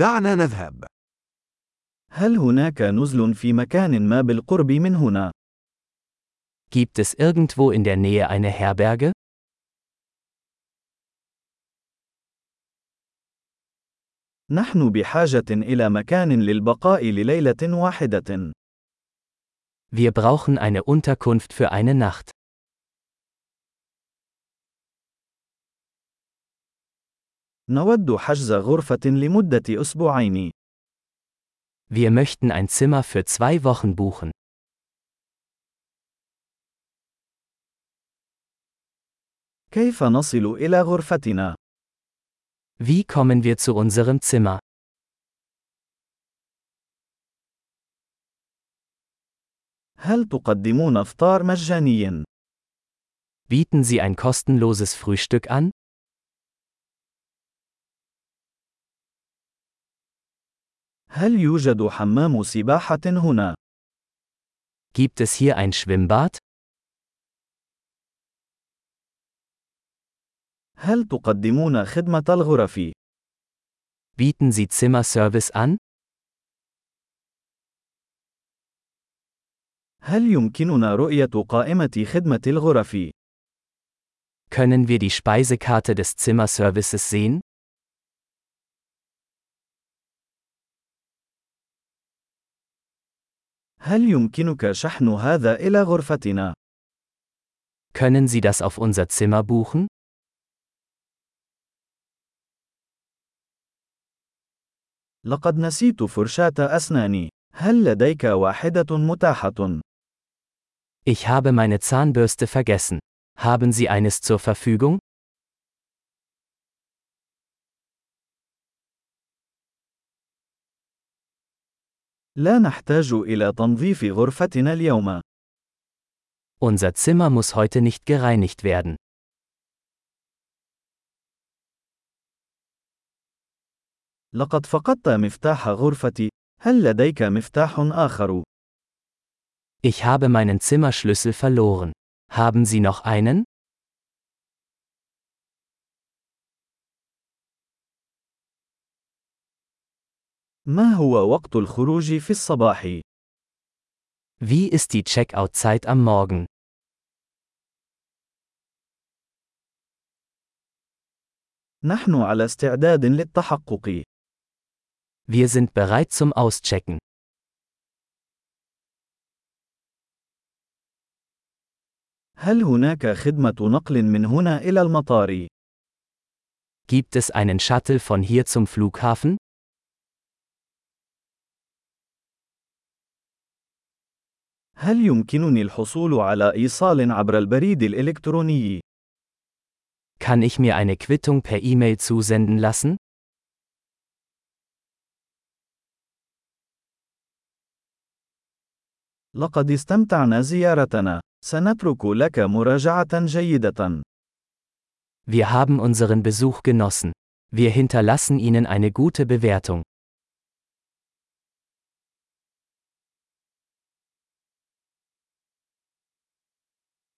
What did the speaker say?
دعنا نذهب. هل هناك نزل في مكان ما بالقرب من هنا؟ Gibt es irgendwo in der Nähe eine Herberge? نحن بحاجة إلى مكان للبقاء لليلة واحدة. Wir brauchen eine Unterkunft für eine Nacht. نود حجز غرفة لمدة أسبوعين. Wir möchten ein Zimmer für zwei Wochen buchen. كيف نصل إلى غرفتنا؟ Wie kommen wir zu unserem Zimmer? هل تقدمون إفطار مجاني؟ Bieten Sie ein kostenloses Frühstück an? هل يوجد حمام سباحة هنا؟ Gibt es hier ein Schwimmbad? هل تقدمون خدمة الغرف؟ Bieten Sie Zimmerservice an? هل يمكننا رؤية قائمة خدمة الغرف؟ Können wir die Speisekarte des Zimmerservices sehen? هل يمكنك شحن هذا إلى غرفتنا؟ Können Sie das auf unser Zimmer buchen? لقد نسيت فرشاة أسناني. هل لديك واحدة متاحة؟ Ich habe meine Zahnbürste vergessen. Haben Sie eines zur Verfügung? لا نحتاج إلى تنظيف غرفتنا اليوم. Unser Zimmer muss heute nicht gereinigt werden. لقد فقدت مفتاح غرفتي. هل لديك مفتاح آخر؟ Ich habe meinen Zimmerschlüssel verloren. Haben Sie noch einen? ما هو وقت الخروج في الصباح؟ Wie ist die Checkout-Zeit am Morgen? نحن على استعداد للتحقق. Wir sind bereit zum Auschecken. هل هناك خدمة نقل من هنا إلى المطار؟ Gibt es einen Shuttle von hier zum Flughafen? هل يمكنني الحصول على إيصال عبر البريد الإلكتروني؟ Kann ich mir eine Quittung per E-Mail zusenden lassen? لقد استمتعنا زيارتنا. سنترك لك مراجعة جيدة. Wir haben unseren Besuch genossen. Wir hinterlassen Ihnen eine gute Bewertung.